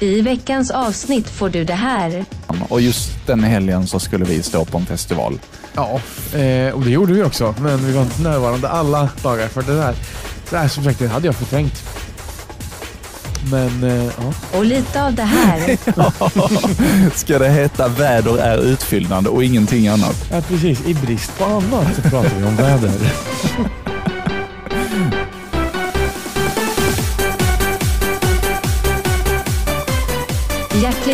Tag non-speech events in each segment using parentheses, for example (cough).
I veckans avsnitt får du det här. Och just den helgen så skulle vi stå på en festival. Ja, eh, och det gjorde vi också. Men vi var inte närvarande alla dagar för det där. Det här som sagt, det hade jag förträngt. Men eh, ja. Och lite av det här. (laughs) Ska det heta väder är utfyllnad och ingenting annat? ja, precis. I brist på annat så pratar vi om väder.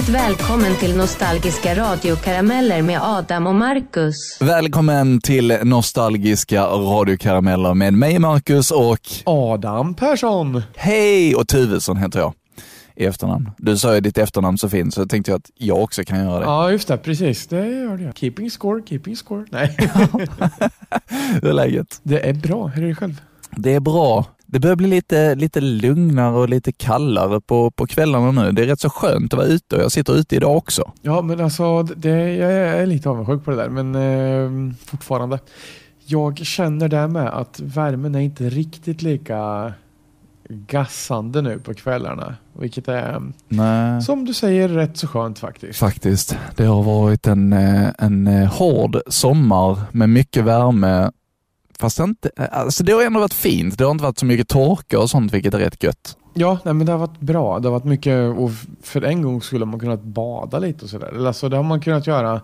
Hjärtligt välkommen till Nostalgiska radiokarameller med Adam och Marcus. Välkommen till nostalgiska radiokarameller med mig Marcus och Adam Persson. hej och Tuvesson heter jag i efternamn. Du sa ju ditt efternamn så fint så tänkte jag att jag också kan göra det. Ja, just det. Precis. Det gör det. Keeping score, keeping score. Nej, (laughs) Hur är läget? det är bra. Hur är det själv? Det är bra. Det börjar bli lite, lite lugnare och lite kallare på, på kvällarna nu. Det är rätt så skönt att vara ute och jag sitter ute idag också. Ja, men alltså, det, jag är lite avundsjuk på det där, men eh, fortfarande. Jag känner det med att värmen är inte riktigt lika gassande nu på kvällarna, vilket är, Nej. som du säger, rätt så skönt faktiskt. Faktiskt. Det har varit en, eh, en eh, hård sommar med mycket värme. Fast inte, alltså det har ändå varit fint. Det har inte varit så mycket torka och sånt, vilket är rätt gött. Ja, nej, men det har varit bra. Det har varit mycket, och för en gång skulle man kunnat bada lite och sådär. Alltså, det har man kunnat göra,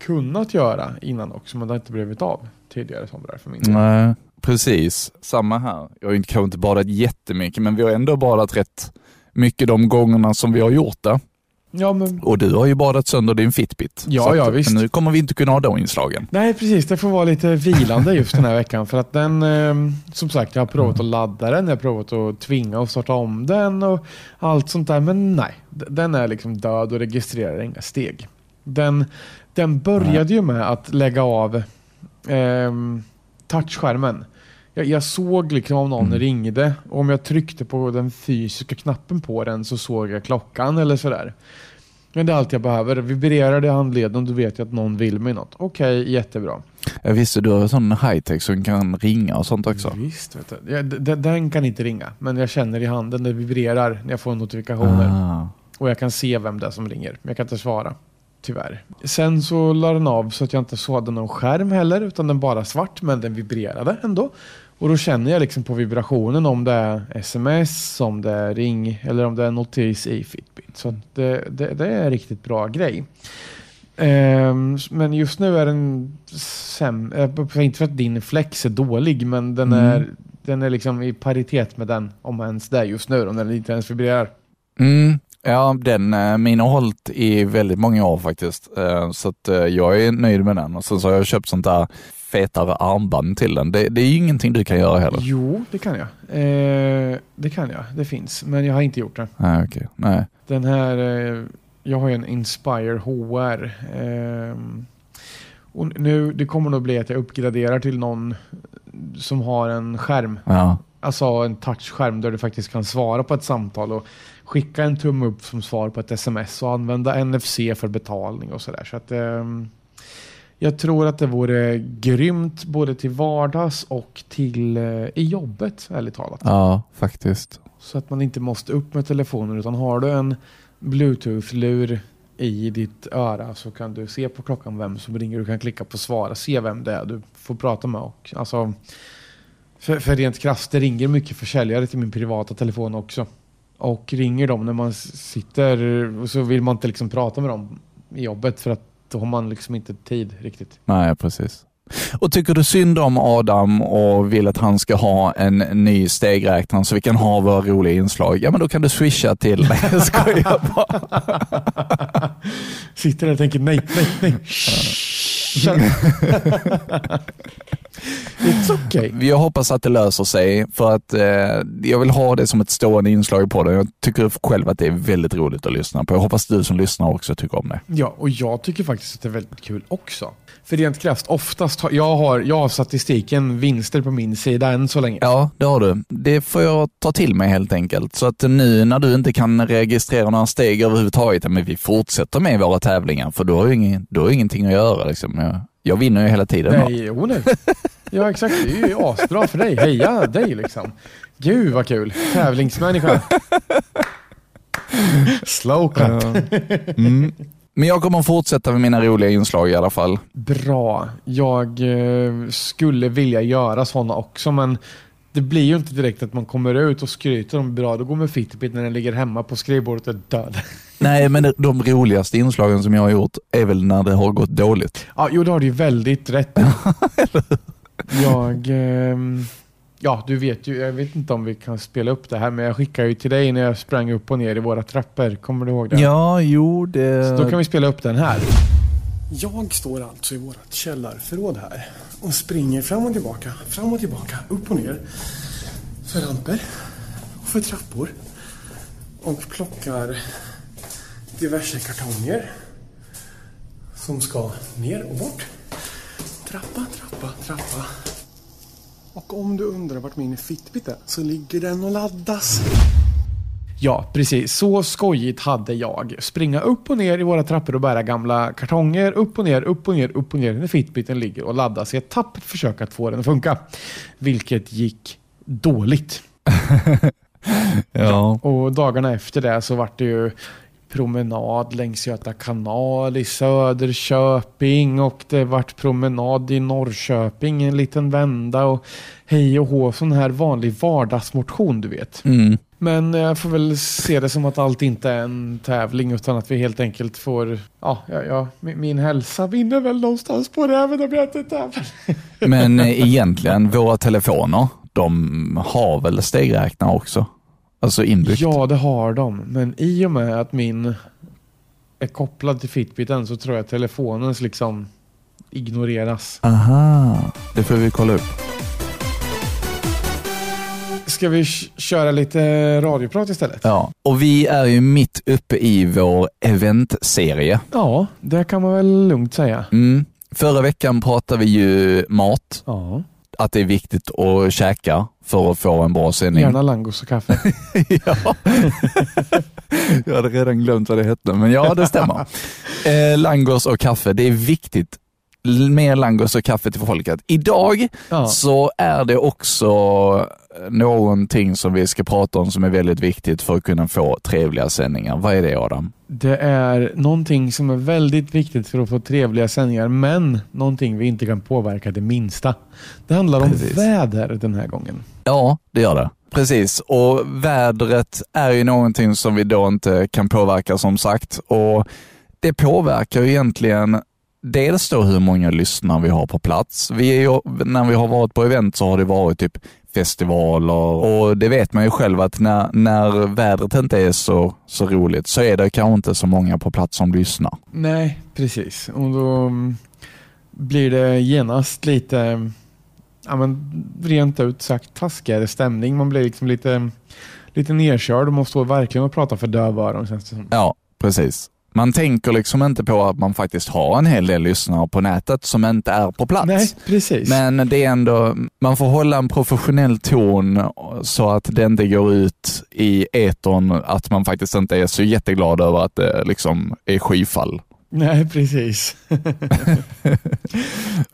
kunnat göra innan också, men det har inte blivit av tidigare somrar för min del. Nej, precis. Samma här. Jag har ju kanske inte badat jättemycket, men vi har ändå badat rätt mycket de gångerna som vi har gjort det. Ja, men Och du har ju badat sönder din Fitbit. Ja, Så att- ja, visst. Nu kommer vi inte kunna ha de inslagen. Nej, precis. Det får vara lite vilande just den här veckan. För att den, eh, som sagt, jag har provat att ladda den, jag har provat att tvinga och starta om den och allt sånt där. Men nej, den är liksom död och registrerar inga steg. Den, den började ju med att lägga av ehm, touchskärmen. Jag, jag såg liksom om någon Mm. ringde och om jag tryckte på den fysiska knappen på den så såg jag klockan eller sådär. Men det är allt jag behöver. Vibrerar det i handleden då vet jag att någon vill mig något. Okej, jättebra. Jag visste du har en sån high-tech som kan ringa och sånt också. Visst, vet du. Ja, d- d- den kan inte ringa, men jag känner i handen, det vibrerar när jag får notifikationer. Ah. Och jag kan se vem det är som ringer, men jag kan inte svara. Tyvärr. Sen så la den av så att jag inte såg någon skärm heller, utan den bara svart, men den vibrerade ändå. Och då känner jag liksom på vibrationen om det är sms, om det är ring eller om det är notis i Fitbit. Så det, det, det är en riktigt bra grej. Ehm, men just nu är den sämre, inte för att din flex är dålig, men den Mm. är, den är liksom i paritet med den, om ens det just nu, om den inte ens vibrerar. Mm. Ja, den, eh, min har hållit i väldigt många år faktiskt. Eh, Så att eh, jag är nöjd med den. Och sen så har jag köpt sånt där fetare armband till den. Det, det är ju ingenting du kan göra heller. Jo, det kan jag. Eh, det kan jag, det finns, men jag har inte gjort det. Nej, okej. Nej. Den här, eh, jag har ju en Inspire HR. ehm, och nu, det kommer nog bli att jag uppgraderar till någon som har en skärm. Ja. Alltså en touchskärm där du faktiskt kan svara på ett samtal och skicka en tumme upp som svar på ett sms och använda NFC för betalning och sådär. Så att, ehm, jag tror att det vore grymt både till vardags och till eh, i jobbet, ärligt talat. ja, faktiskt. Så att man inte måste upp med telefonen utan har du en bluetooth-lur i ditt öra så kan du se på klockan vem som ringer. Du kan klicka på svara, se vem det är du får prata med. Och, alltså, för, för rent krasst, det ringer mycket försäljare till min privata telefon också. Och ringer dem när man sitter och så vill man inte liksom prata med dem i jobbet för att då har man liksom inte tid riktigt. Nej, precis. Och tycker du synd om Adam och vill att han ska ha en ny stegräknare så vi kan ha våra roliga inslag, ja men då kan du swisha till... Nej, jag skojar bara. (laughs) Sitter där och tänker nej, nej, nej. (laughs) It's okay. Jag hoppas att det löser sig för att eh, jag vill ha det som ett stående inslag på det. Jag tycker själv att det är väldigt roligt att lyssna på. Jag hoppas du som lyssnar också tycker om det. Ja, och jag tycker faktiskt att det är väldigt kul också. För rent krasst, oftast har jag, har, jag har statistiken vinster på min sida än så länge. Ja, det har du. Det får jag ta till mig helt enkelt. Så att nu när du inte kan registrera några steg överhuvudtaget, men vi fortsätter med våra tävlingar för då har jag ingen, då har ingenting att göra. Liksom. Jag, jag vinner ju hela tiden. Nej, jo nej. Ja exakt, det är ju asbra för dig. Heja dig liksom. Gud vad kul. Tävlingsmänniska. (laughs) Slow cut. Mm. Men jag kommer att fortsätta med mina roliga inslag i alla fall. Bra. Jag eh, skulle vilja göra sådana också, men det blir ju inte direkt att man kommer ut och skryter om bra det går med Fitbit när den ligger hemma på skrivbordet och är död. (laughs) Nej, men de roligaste inslagen som jag har gjort är väl när det har gått dåligt. Ja, jo, det har du ju väldigt rätt. (laughs) Jag... ehm, Ja, du vet ju, jag vet inte om vi kan spela upp det här, men jag skickade ju till dig när jag sprang upp och ner i våra trappor. Kommer du ihåg det? Ja, jo, det... Så då kan vi spela upp den här. Jag står alltså i vårt källarförråd här och springer fram och tillbaka, fram och tillbaka, upp och ner. För ramper och för trappor. Och plockar diverse kartonger som ska ner och bort. Trappa, trappa, trappa. Och om du undrar vart min Fitbit är så ligger den och laddas. Ja, precis. Så skojigt hade jag. Springa upp och ner i våra trappor och bära gamla kartonger. Upp och ner, upp och ner, upp och ner när Fitbiten ligger och laddas i ett tappert försök att få den att funka. Vilket gick dåligt. (laughs) Ja. Och dagarna efter det så vart det ju promenad längs Göta kanal i Söderköping och det vart promenad i Norrköping en liten vända och hej och hå, sån här vanlig vardagsmotion du vet. Mm. Men jag får väl se det som att allt inte är en tävling utan att vi helt enkelt får, ja, ja, ja min, hälsa vinner väl någonstans på det även om jag inte tävlar. Men eh, egentligen, våra telefoner, de har väl stegräknare också? Alltså inbyggt? Ja, det har de. Men i och med att min är kopplad till Fitbiten så tror jag att telefonens liksom ignoreras. Aha, det får vi kolla upp. Ska vi köra lite radioprat istället? Ja, och vi är ju mitt uppe i vår eventserie. Ja, det kan man väl lugnt säga. Mm. Förra veckan pratade vi ju mat, Ja, att det är viktigt att käka för att få en bra sändning. gärna langos och kaffe. (laughs) ja. Jag hade redan glömt vad det hette, men ja, det stämmer. (laughs) Eh, langos och kaffe, det är viktigt. Mer langos och kaffe till folket. Idag Ja. så är det också någonting som vi ska prata om som är väldigt viktigt för att kunna få trevliga sändningar. Vad är det Adam? Det är någonting som är väldigt viktigt för att få trevliga sändningar, men någonting vi inte kan påverka det minsta. Det handlar om Precis. väder den här gången. Ja, det gör det. Precis, och vädret är ju någonting som vi då inte kan påverka som sagt. Och Det påverkar ju egentligen dels då hur många lyssnare vi har på plats. Vi är ju, när vi har varit på event så har det varit typ festivaler och det vet man ju själv att när, när vädret inte är så, så roligt så är det kanske inte så många på plats som lyssnar. Nej, precis. Och då mm, blir det genast lite, ja men rent ut sagt taskigare stämning. Man blir liksom lite, lite nedkörd och man står verkligen och pratar för dövöron känns det som. Ja, precis. Man tänker liksom inte på att man faktiskt har en hel del lyssnare på nätet som inte är på plats. Nej, precis. Men det är ändå, man får hålla en professionell ton så att det inte går ut i etern att man faktiskt inte är så jätteglad över att det liksom är skyfall. Nej, precis. (laughs)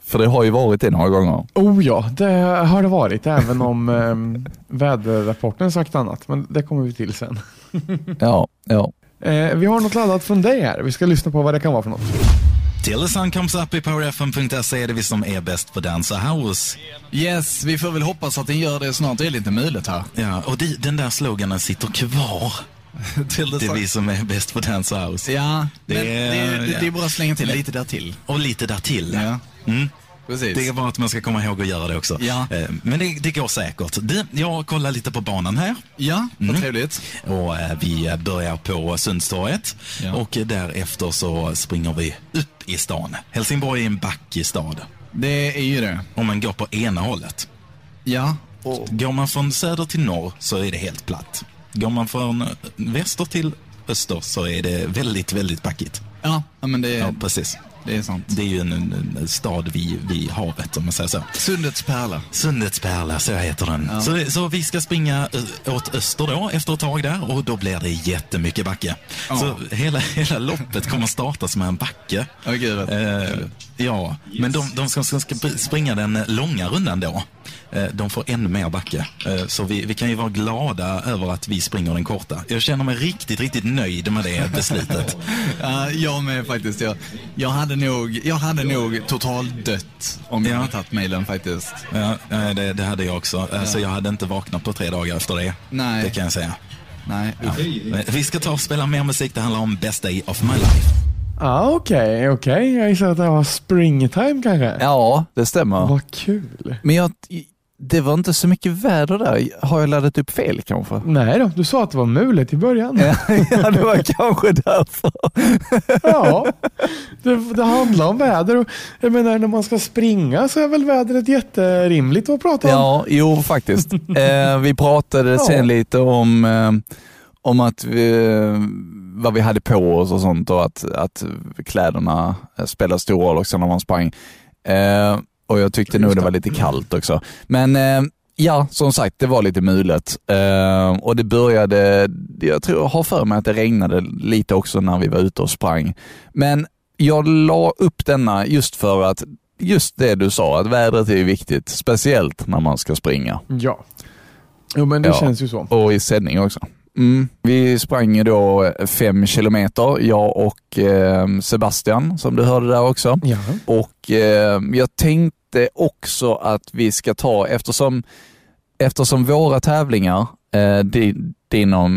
För det har ju varit det några gånger. Oh ja, det har det varit, även om um, väderrapporten sagt annat. Men det kommer vi till sen. Ja, ja. Eh, vi har något laddat från dig här. Vi ska lyssna på vad det kan vara för något. Till the sun comes up i powerfm.se är det vi som är bäst på Dansa House. Yes, vi får väl hoppas att den gör det snart. Det är lite möjligt här. Ja, och det, den där sloganen sitter kvar. (laughs) Till Det är vi som är bäst på Dansa House. Ja, Det men är- det, det, ja. det är bara att slänga till lite där till. Och lite därtill. Ja. Mm. Precis. Det är bara att man ska komma ihåg att göra det också. Ja. Eh, Men det, det går säkert. Det, jag kollar lite på banan här. Ja, vad Mm. trevligt. Och eh, vi börjar på Sundstorget Ja. och därefter så springer vi upp i stan. Helsingborg är en backig stad. Det är ju det. Om man går på ena hållet. Ja. Och, Går man från söder till norr så är det helt platt. Går man från väster till öster så är det väldigt, väldigt backigt. ja, ja, men det Ja, är, precis. Det är sant. Det är ju en, en, stad vid, vid havet om man säger så. Sundets pärla. Sundets pärla, så heter den. Så, så vi ska springa åt öster då, efter ett tag där, och då blir det jättemycket backe. Ja. Så hela, hela loppet kommer starta som en backe. Åh, gud, Eh, ja, men de, de ska, ska springa den långa rundan då. Eh, de får ännu mer backe. Eh, Så vi, vi kan ju vara glada över att vi springer den korta. Jag känner mig riktigt, riktigt nöjd med det beslutet. (laughs) Ja, jag med faktiskt. Jag, jag, hade nog, jag hade nog totalt dött om jag Ja. hade tagit mailen faktiskt. Ja, eh, det, det hade jag också. Eh, Så jag hade inte vaknat på tre dagar efter det. Nej. Det kan jag säga. Nej. Eh, Vi ska ta och spela mer musik. Det handlar om Best Day of My Life. Ja, okej, okej. Jag gissar att det var springtime kanske. Ja, det stämmer. Vad kul. Men jag, det var inte så mycket väder där. Har jag laddat upp fel kanske? Nej då, du sa att det var mulet i början. ja, (laughs) det var kanske därför. (laughs) Ja, det, det handlar om väder. Och jag menar, när man ska springa så är väl vädret jätterimligt att prata om. Ja, jo faktiskt. (laughs) Eh, vi pratade Ja. sen lite om, eh, om att vi, vad vi hade på oss och sånt och att, att kläderna spelar stor roll också när man sprang. Eh, och jag tyckte nog det var lite kallt också. Men eh, ja, som sagt, det var lite mulet. Eh, och det började, jag tror, jag har för mig att det regnade lite också när vi var ute och sprang. Men jag la upp denna just för att just det du sa, att vädret är viktigt, speciellt när man ska springa. Ja. Jo, men det Ja. känns ju så. Och i sändning också. Mm. Vi sprang ju då fem kilometer, jag och eh, Sebastian, som du hörde där också. Ja. Och eh, jag tänkte också att vi ska ta, eftersom, eftersom våra tävlingar, eh, din, din, och,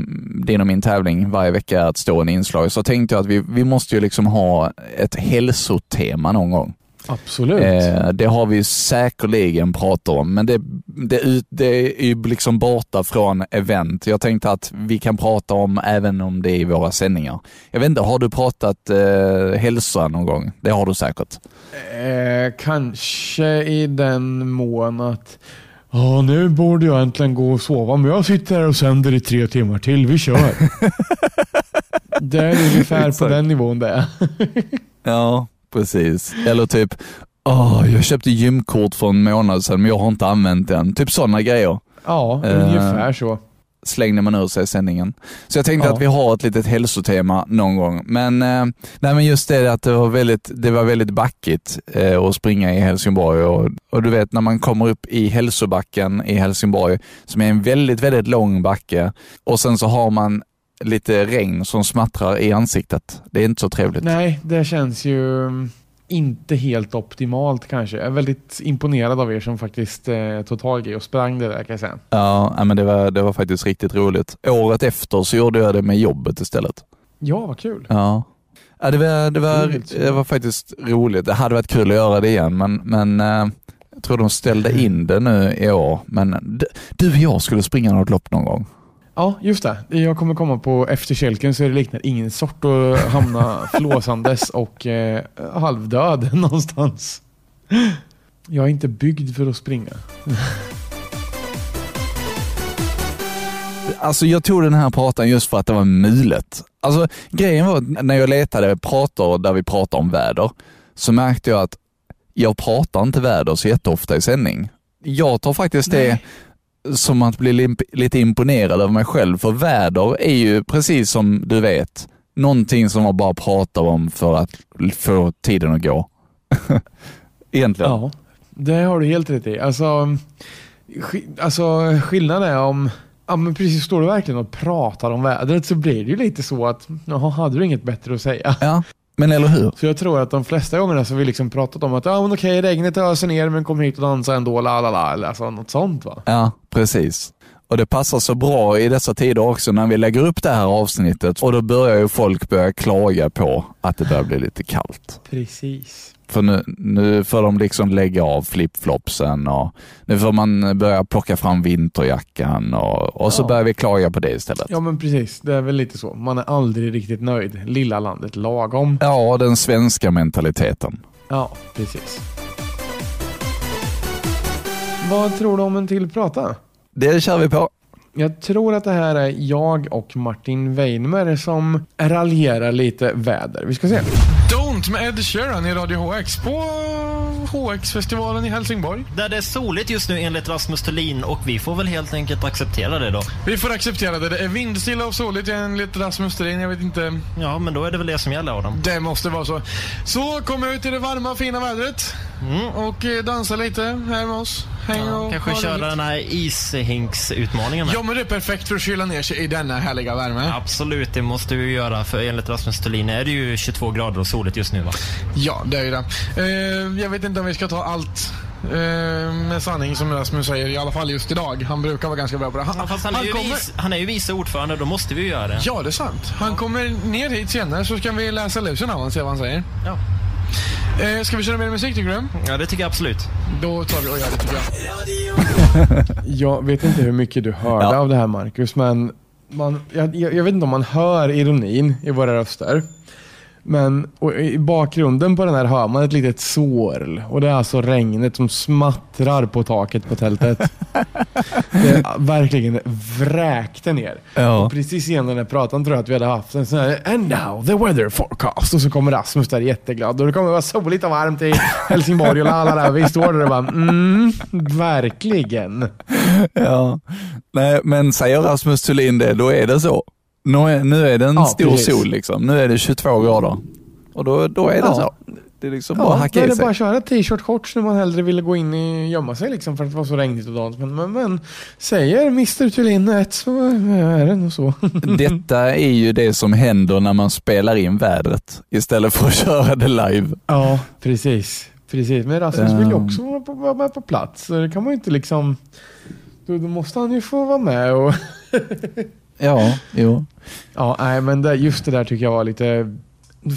din och min tävling varje vecka är ett stående inslag, så tänkte jag att vi, vi måste ju liksom ha ett hälsotema någon gång. Absolut. Eh, det har vi säkerligen pratat om, men det, det, det är ju liksom borta från event. Jag tänkte att vi kan prata om även om det är i våra sändningar. Jag vet inte, har du pratat eh, hälsa någon gång? Det har du säkert. Eh, kanske i den mån att Ja, nu borde jag äntligen gå och sova, men jag sitter här och sänder i tre timmar till. Vi kör. (laughs) det är ungefär på den nivån det är. Ja, precis. Eller typ, åh, jag köpte gymkort för en månad sedan, men jag har inte använt den. Typ sådana grejer. Ja, Eh. ungefär så. slängde man ur sig i sändningen. Så jag tänkte Ja. att vi har ett litet hälsotema någon gång. Men, eh, nej, men just det att det var väldigt, det var väldigt backigt eh, att springa i Helsingborg. Och, och du vet när man kommer upp i hälsobacken i Helsingborg, som är en väldigt, väldigt lång backe och sen så har man lite regn som smattrar i ansiktet. Det är inte så trevligt. Nej, det känns ju mm, inte helt optimalt kanske. Jag är väldigt imponerad av er som faktiskt eh, tog tag i och sprang det där kan jag säga. Ja, men det var, det var faktiskt riktigt roligt. Året efter så gjorde jag det med jobbet istället. Ja, vad kul. Ja. Ja, det, var, det, var, det var faktiskt roligt. Det hade varit kul att göra det igen, men, men eh, jag tror de ställde in det nu i år. Men du och jag skulle springa något lopp någon gång. Ja, just det. Jag kommer komma på efterkälken så det liknar ingen sort att hamna (laughs) flåsandes och eh, halvdöd (laughs) någonstans. Jag är inte byggd för att springa. (laughs) Alltså jag tog den här pratan just för att det var mulet. Alltså grejen var när jag letade prator där vi pratar om väder, så märkte jag att jag pratar inte väder så jätteofta i sändning. Jag tar faktiskt det som att bli lite imponerad över mig själv, för väder är ju precis som du vet, någonting som man bara pratar om för att få tiden att gå. (laughs) Egentligen. Ja, det har du helt rätt i. Alltså, sk- alltså skillnaden är om Ja men precis, står du verkligen och pratar om vädret så blir det ju lite så att jaha, hade du inget bättre att säga? Ja, men eller hur? Så jag tror att de flesta gångerna så har vi liksom pratat om att ja men okej, regnet öser ner men kom hit och dansa ändå, la la la, eller alltså något sånt va? Ja, precis. Och det passar så bra i dessa tider också när vi lägger upp det här avsnittet och då börjar ju folk börja klaga på att det börjar bli lite kallt. Precis. För nu, nu får de liksom lägga av flipflopsen och nu får man börja plocka fram vinterjackan och, och så Ja. börjar vi klaga på det istället. Ja men precis, det är väl lite så. Man är aldrig riktigt nöjd. Lilla landet lagom. Ja, den svenska mentaliteten. Ja, precis. Vad tror du om en till prata? Det kör vi på. Jag tror att det här är jag och Martin Weinmer som raljerar lite väder. Vi ska se. Don't med Ed Sheeran i Radio HX på HX-festivalen i Helsingborg. Där det är soligt just nu enligt Rasmus Thulin och vi får väl helt enkelt acceptera det då. Vi får acceptera det. Det är vindstilla och soligt enligt Rasmus Thulin. Jag vet inte. Ja, men då är det väl det som gäller Adam. Det måste vara så. Så kom ut i det varma fina vädret Mm. och eh, dansa lite här med oss Häng och Kanske köra den här ishinksutmaningen. Ja, men det är perfekt för att kyla ner sig i denna härliga värme. Absolut, det måste vi göra. För enligt Rasmus Thulin är det ju 22 grader och soligt just nu va? Ja, det är ju det. Eh, jag vet inte om vi ska ta allt eh, med sanning som Rasmus säger, i alla fall just idag. Han brukar vara ganska bra på det. Han, Ja, fast han, är ju kommer... vice, han är ju vice ordförande, då måste vi ju göra det. Ja, det är sant. Han kommer ner hit senare så ska vi läsa lusen av honom och se vad han säger. Ja. Eh, ska vi köra mer musik tycker du? Ja, det tycker jag absolut. Då tar vi och gör det tycker jag. (laughs) Jag vet inte hur mycket du hörde Ja. av det här Marcus, men man, jag, jag, jag vet inte om man hör ironin i våra röster. Men i bakgrunden på den här hör man ett litet sorl och det är alltså regnet som smattrar på taket på tältet. (laughs) det verkligen vräkte ner. Ja. Och precis innan den här pratan tror jag att vi hade haft en sån här And now the weather forecast. Och så kommer Rasmus där jätteglad. Och det kommer vara soligt och varmt i Helsingborg och la la la. Vi står där och bara mm, verkligen. Ja. Nej, men säger Rasmus Thulin det, då är det så. Nu är, nu är det en Ja, stor precis. sol liksom. Nu är det 22 grader. Och då, då är det Ja. så. Det är liksom bara Ja, då hacka är i det sig. bara att köra t-shirt shorts när man hellre ville gå in och gömma sig liksom för att det var så regnigt och dant. Men, men, men säger Mr Thulin ett så är det nog så. (laughs) Detta är ju det som händer när man spelar in vädret istället för att (laughs) köra det live. Ja, precis. precis. Men Rasmus vill ju Ehm. också vara, på, vara med på plats. Så det kan man ju inte liksom... Då, då måste han ju få vara med och... (laughs) Ja, jo. Ja, nej men det, just det där tycker jag var lite...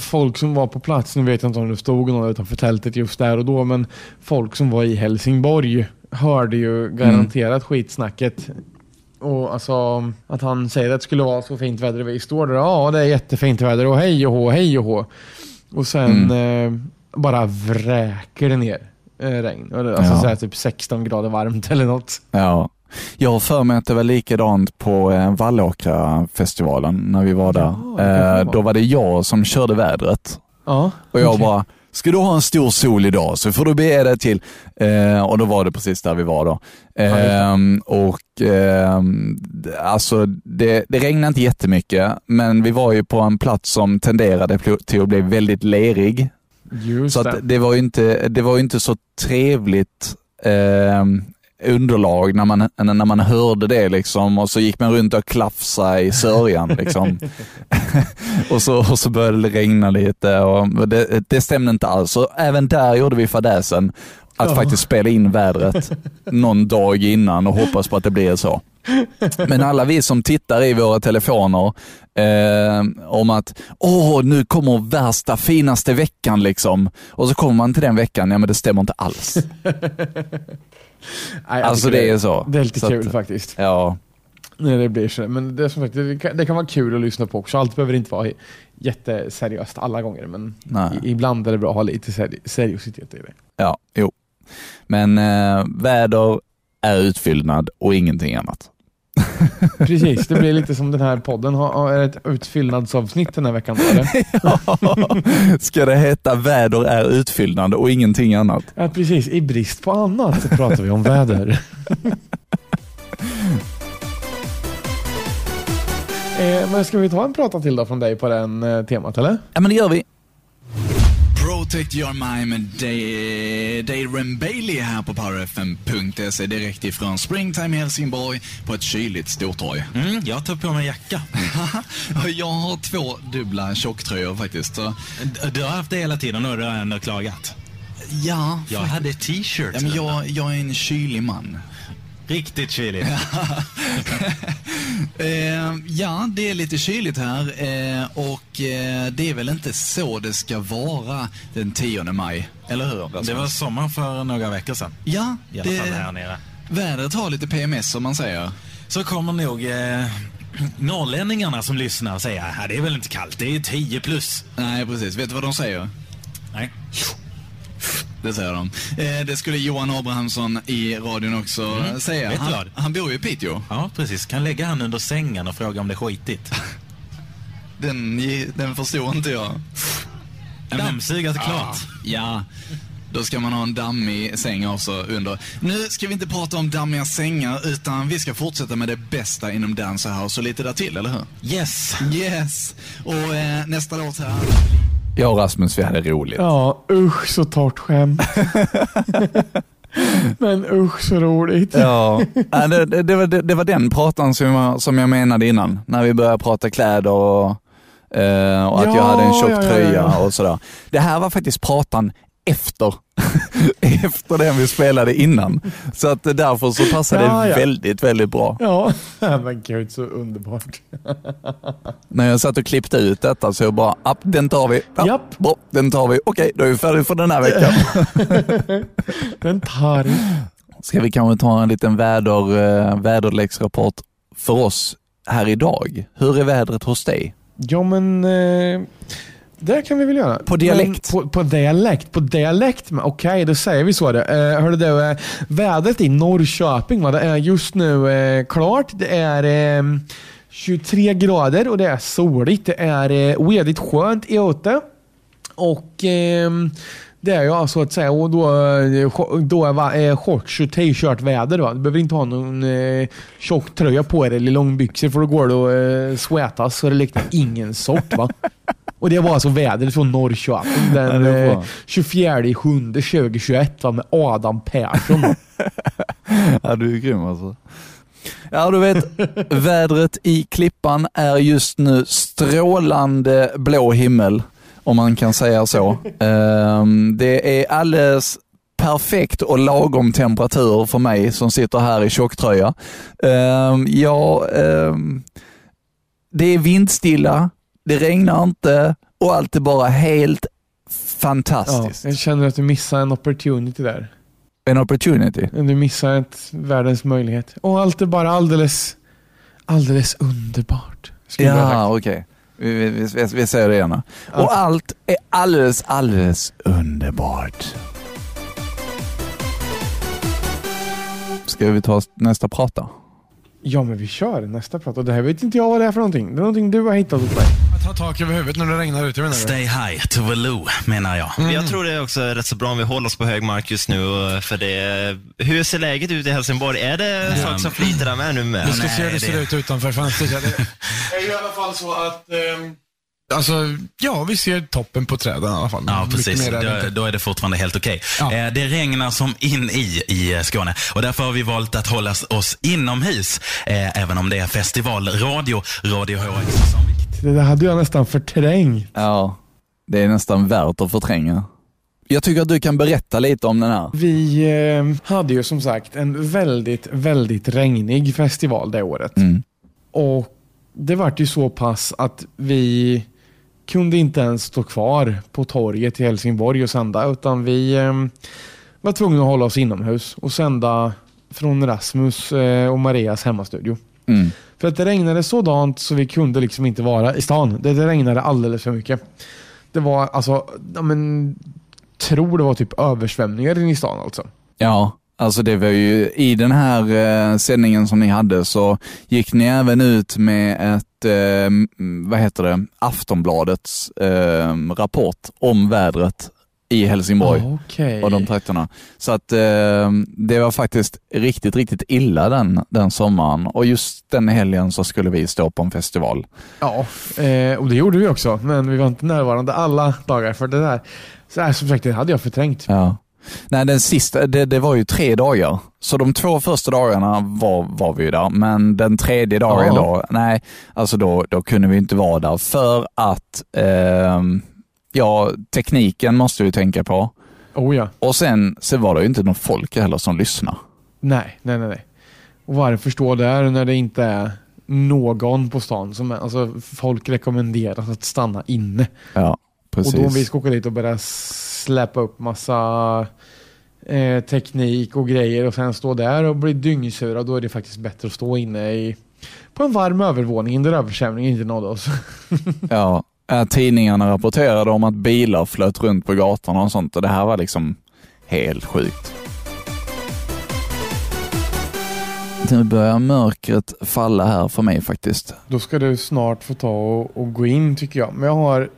Folk som var på plats, nu vet jag inte om det stod någon utanför tältet just där och då, men folk som var i Helsingborg hörde ju garanterat skitsnacket. Och alltså att han säger att det skulle vara så fint väder vi står där. Ja, det är jättefint väder och hej och hå, hej och hå. Och sen eh, bara vräker det ner eh, regn. Alltså Ja. så här, typ 16 grader varmt eller något. Ja. Jag har för mig att det var likadant på eh, Vallåkra-festivalen när vi var där. Ja, eh, då var det jag som körde vädret. Ja, Och jag okej. bara, ska du ha en stor sol idag så får du be dig till. Eh, och då var det precis där vi var då. Eh, och ehm, d- alltså det, det regnade inte jättemycket, men vi var ju på en plats som tenderade till att bli väldigt lerig. Just Så det. det var ju inte, det var inte så trevligt eh, underlag när man, när man hörde det liksom och så gick man runt och klafsade i sörjan liksom. (laughs) och, så, och så började det regna lite och det, det stämde inte alls. Så även där gjorde vi fadäsen att Ja. faktiskt spela in vädret någon dag innan och hoppas på att det blir så. Men alla vi som tittar i våra telefoner eh, om att åh, nu kommer värsta finaste veckan liksom. Och så kommer man till den veckan, ja men det stämmer inte alls. (laughs) Nej, Alltså det är så. Det är lite Så att- kul faktiskt. Ja, Nej, det blir så. Men det, som sagt, det, kan, det kan vara kul att lyssna på också. Allt behöver inte vara jätteseriöst alla gånger. Men i, ibland är det bra att ha lite seri- seriositet i det. Ja, jo. Men eh, väder är utfyllnad och ingenting annat. (laughs) Precis, det blir lite som den här podden har, har ett utfyllnadsavsnitt den här veckan. Eller? (laughs) Ska det heta väder är utfyllnad och ingenting annat? Ja, precis. I brist på annat så pratar vi om väder. (laughs) eh, men ska vi ta en prata till då från dig på den eh, temat eller? Ja men det gör vi. Protect your mind med Dave Bailey här på powerfm.se direkt ifrån Springtime Helsingborg på ett kyligt stortorg. Mm, jag tar på mig jacka. (laughs) Jag har två dubbla tjocktröjor faktiskt. Så, Du har haft det hela tiden och du har ändå klagat. ja, Jag hade t-shirt. ja men jag, jag är en kylig man. Riktigt kyligt. (laughs) Eh, ja, det är lite kyligt här eh, och eh, det är väl inte så det ska vara den 10 maj. Eller hur? Det var sommar för några veckor sedan. Ja, I alla fall här nere. vädret har lite PMS som man säger. Så kommer nog eh, (clears throat) norrlänningarna som lyssnar säger att det är väl inte kallt, det är 10 plus. Nej, precis. Vet du vad de säger? Nej. Det säger de. Eh, det skulle Johan Abrahamsson i radion också säga. Vet du Han, han bor ju i Piteå. Ja, precis. Kan lägga han under sängen och fråga om det är skitigt. (laughs) Den, den förstår inte jag. Dammsugat klart. Ja, då ska man ha en dammig säng också under. Nu ska vi inte prata om dammiga sängar, utan vi ska fortsätta med det bästa inom Dance House och lite där till, eller hur? Yes. Yes! Och eh, nästa låt här. Jag och Rasmus, vi hade roligt. Ja, usch så torrt skämt. (laughs) Men usch så roligt. Ja, det, det, det, var, det, var den pratan som jag, som jag menade innan, när vi började prata kläder och, eh, och att Ja, jag hade en tjock ja, tröja ja. och sådär. Det här var faktiskt pratan efter, (laughs) efter den vi spelade innan. Så att därför så passade Ja, det ja. väldigt, väldigt bra. Ja, (laughs) men gud så underbart. (laughs) När jag satt och klippte ut detta så jag bara, app, den tar vi. Ja, Japp. Bra, den tar vi. Okej, då är vi färdiga för den här veckan. Den tar Ska vi kanske ta en liten väder, eh, väderleksrapport för oss här idag? Hur är vädret hos dig? Ja men eh, det kan vi väl göra. På dialekt? Men På, på dialekt? På dialekt? Okej, då säger vi så. Det. Eh, hörde du, eh, vädret i Norrköping va? det är just nu eh, klart. Det är eh, 23 grader och det är soligt. Det är eh, väldigt skönt ute. Och ehm, det är ju alltså att säga, och då, eh, då är eh, shorts och t-shirt väder. Va? Du behöver inte ha någon eh, tjock tröja på dig eller långbyxor för då går det att eh, sweatas så det liknar ingen sort. Va? (laughs) Och det var alltså vädret från Norrköping (laughs) den eh, 24 i 7 2021 va? med Adam Persson. (laughs) Ja, du är grym alltså. Ja, du vet, (laughs) vädret i Klippan är just nu strålande blå himmel, om man kan säga så. Ehm, det är alldeles perfekt och lagom temperatur för mig som sitter här i tjocktröja. Um, ja, ehm, det är vindstilla, det regnar inte och allt är bara helt ja, fantastiskt. jag känner att du missar en opportunity där. En opportunity. Du missar ett världens möjlighet. Och allt är bara alldeles, alldeles underbart. Ja, okej. Vi, vi, vi, vi säger det gärna. Och allt är alldeles, alldeles underbart. Ska vi ta nästa prata? Ja, men vi kör nästa prat. Och det här vet inte jag vad det är för någonting. Det är någonting du har hittat hos mig. Att ha tak över huvudet när det regnar ute menar du? Stay high to the loo, menar jag. Jag tror det är också rätt så bra om vi håller oss på hög mark just nu. För det, hur ser läget ut i Helsingborg? Är det folk som flyter där med nu med? Vi ska Nej, se hur det det- ser ut utanför fönstret. (laughs) Det är ju i alla fall så att... ehm, Alltså, ja, vi ser toppen på träden i alla fall. Ja, precis. Då, då är det fortfarande helt okej. Ja. Eh, Det regnar som in i i Skåne och därför har vi valt att hålla oss inomhus. Eh, även om det är festivalradio, Radio HX. Som vi... Det hade jag nästan förträngt. Ja, det är nästan värt att förtränga. Jag tycker att du kan berätta lite om den här. Vi eh, hade ju som sagt en väldigt, väldigt regnig festival det året. Mm. Och det vart ju så pass att vi kunde inte ens stå kvar på torget i Helsingborg och sända utan vi eh, var tvungna att hålla oss inomhus och sända från Rasmus eh, och Marias hemmastudio. Mm. För att det regnade sådant så vi kunde liksom inte vara i stan. Det, det regnade alldeles för mycket. Det var alltså, ja, men, tror det var typ översvämningar inne i stan alltså. Ja, alltså det var ju i den här eh, sändningen som ni hade så gick ni även ut med ett, eh, vad heter det, Aftonbladets eh, rapport om vädret i Helsingborg. Okej. och de trakterna. Så att eh, det var faktiskt riktigt, riktigt illa den, den sommaren och just den helgen så skulle vi stå på en festival. Ja, eh, och det gjorde vi också. Men vi var inte närvarande alla dagar för det där. Så här, som sagt, det hade jag förträngt. Ja. Nej, den sista, det, det var ju tre dagar. Så de två första dagarna var, var vi ju där, men den tredje dagen Ja. då, nej, alltså då, då kunde vi inte vara där för att, ehm, ja, tekniken måste vi tänka på. Oh ja. Och sen så var det ju inte någon folk heller som lyssnade. Nej, nej, nej. nej. Och varför stå där när det inte är någon på stan som alltså folk rekommenderas att stanna inne. Ja, precis. Och då om vi ska åka dit och börja släppa upp massa eh, teknik och grejer och sen stå där och bli dyngsura, då är det faktiskt bättre att stå inne i, på en varm övervåning där översvämningen inte nådde oss. (laughs) Ja, Eh, tidningarna rapporterade om att bilar flöt runt på gatorna och sånt och det här var liksom helt sjukt. Nu börjar mörkret falla här för mig faktiskt. Då ska du snart få ta och, och gå in tycker jag. Men jag har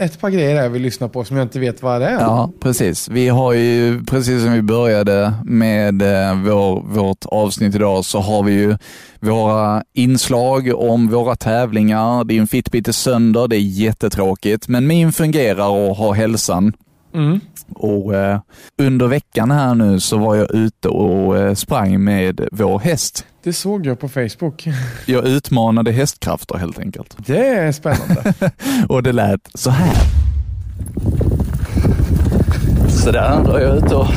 ett par grejer där vi lyssnar på som jag inte vet vad det är. Ja, precis. Vi har ju, precis som vi började med eh, vår, vårt avsnitt idag, så har vi ju våra inslag om våra tävlingar. Din Fitbit är sönder, det är jättetråkigt, men min fungerar och har hälsan. Mm. Och eh, under veckan här nu så var jag ute och eh, sprang med vår häst. Det såg jag på Facebook. (laughs) Jag utmanade hästkrafter helt enkelt. Det är spännande. (laughs) Och det lät så här. Så där då är jag ute och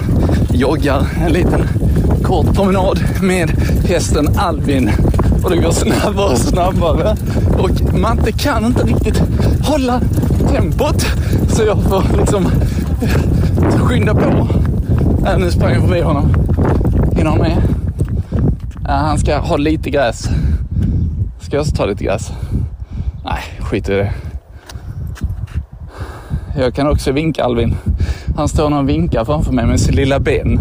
joggar en liten kort promenad med hästen Albin. Och det går snabbare och snabbare. Och Matte kan inte riktigt hålla tempot. Så jag får liksom skynda på. Äh, nu sprang jag förbi honom. Hinner han med? Ja, han ska ha lite gräs. Ska jag också ta lite gräs? Nej, skit i det. Jag kan också vinka Alvin. Han står och vinkar framför mig med sin lilla ben.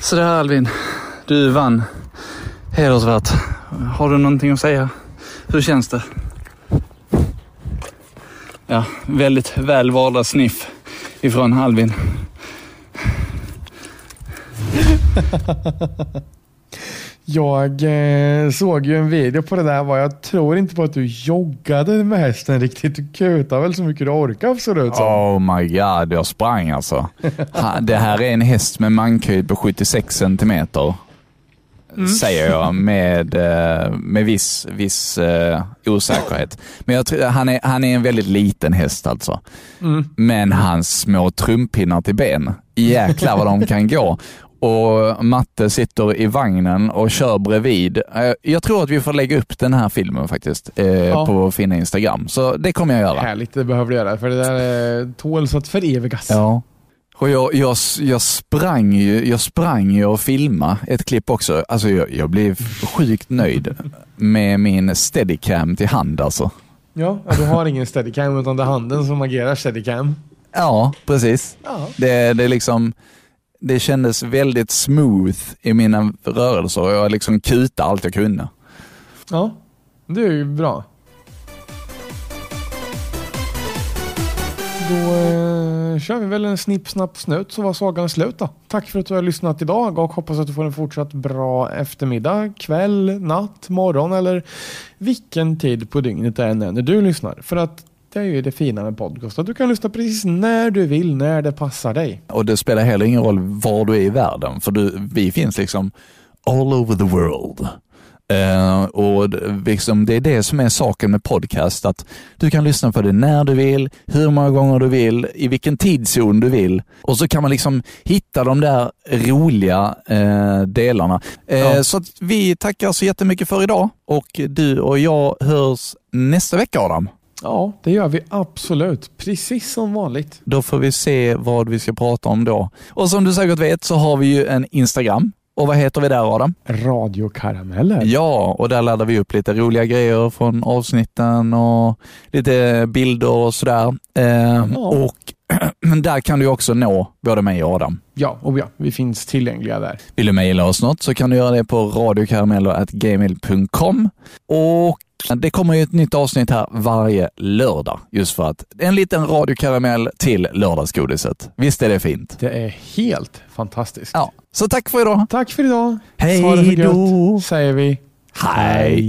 Sådär Alvin, du vann. Hedersvärt. Har du någonting att säga? Hur känns det? Ja, väldigt väl valda sniff ifrån Alvin. (laughs) Jag eh, såg ju en video på det där. Var jag tror inte på att du joggade med hästen riktigt. Du kutade väl så mycket du orkade ser det ut som. Oh my god, jag sprang alltså. Ha- Det här är en häst med mankhöjd på 76 centimeter. Säger jag med, eh, med viss, viss eh, osäkerhet. Men jag tror, han, är, han är en väldigt liten häst alltså. Men hans små trumpinnar till ben, jäklar vad de kan gå. Och Matte sitter i vagnen och kör bredvid. Eh, Jag tror att vi får lägga upp den här filmen faktiskt eh, på vår fina Instagram. Så det kommer jag göra. Härligt, det behöver du göra. För det där eh, tåls att förevigas. Ja. Och jag, jag, jag sprang ju jag sprang ju och filmade ett klipp också. Alltså jag, jag blev sjukt nöjd med min steadicam till hand alltså. Ja, du har ingen steadicam utan det är handen som agerar steadicam. Ja, precis. Ja. Det, det, liksom, det kändes väldigt smooth i mina rörelser och jag liksom kutade allt jag kunde. Ja, det är ju bra. Då eh, kör vi väl en snipp, snapp, snut så var sagan slut då. Tack för att du har lyssnat idag och hoppas att du får en fortsatt bra eftermiddag, kväll, natt, morgon eller vilken tid på dygnet det än är när du lyssnar. För att det är ju det fina med podcast, att du kan lyssna precis när du vill, när det passar dig. Och det spelar heller ingen roll var du är i världen, för du, vi finns liksom all over the world. Eh, och det- liksom, det är det som är saken med podcast, att du kan lyssna på det när du vill, hur många gånger du vill, i vilken tidszon du vill. Och så kan man liksom hitta de där roliga eh, delarna. Eh, Ja. Så vi tackar så jättemycket för idag och du och jag hörs nästa vecka Adam. Ja, det gör vi absolut. Precis som vanligt. Då får vi se vad vi ska prata om då. Och som du säkert vet så har vi ju en Instagram. Och vad heter vi där Adam? Radiokarameller. Ja, och där laddar vi upp lite roliga grejer från avsnitten och lite bilder och sådär. Eh, Ja. Och (clears throat) där kan du också nå både mig och Adam. Ja, och ja, vi finns tillgängliga där. Vill du mejla oss något så kan du göra det på radiokarameller.gmail.com. Och det kommer ju ett nytt avsnitt här varje lördag, just för att en liten radiokaramell till lördagsgodiset. Visst är det fint? Det är helt fantastiskt. Ja, så tack för idag. Tack för idag. Hej då. säger vi. Hej.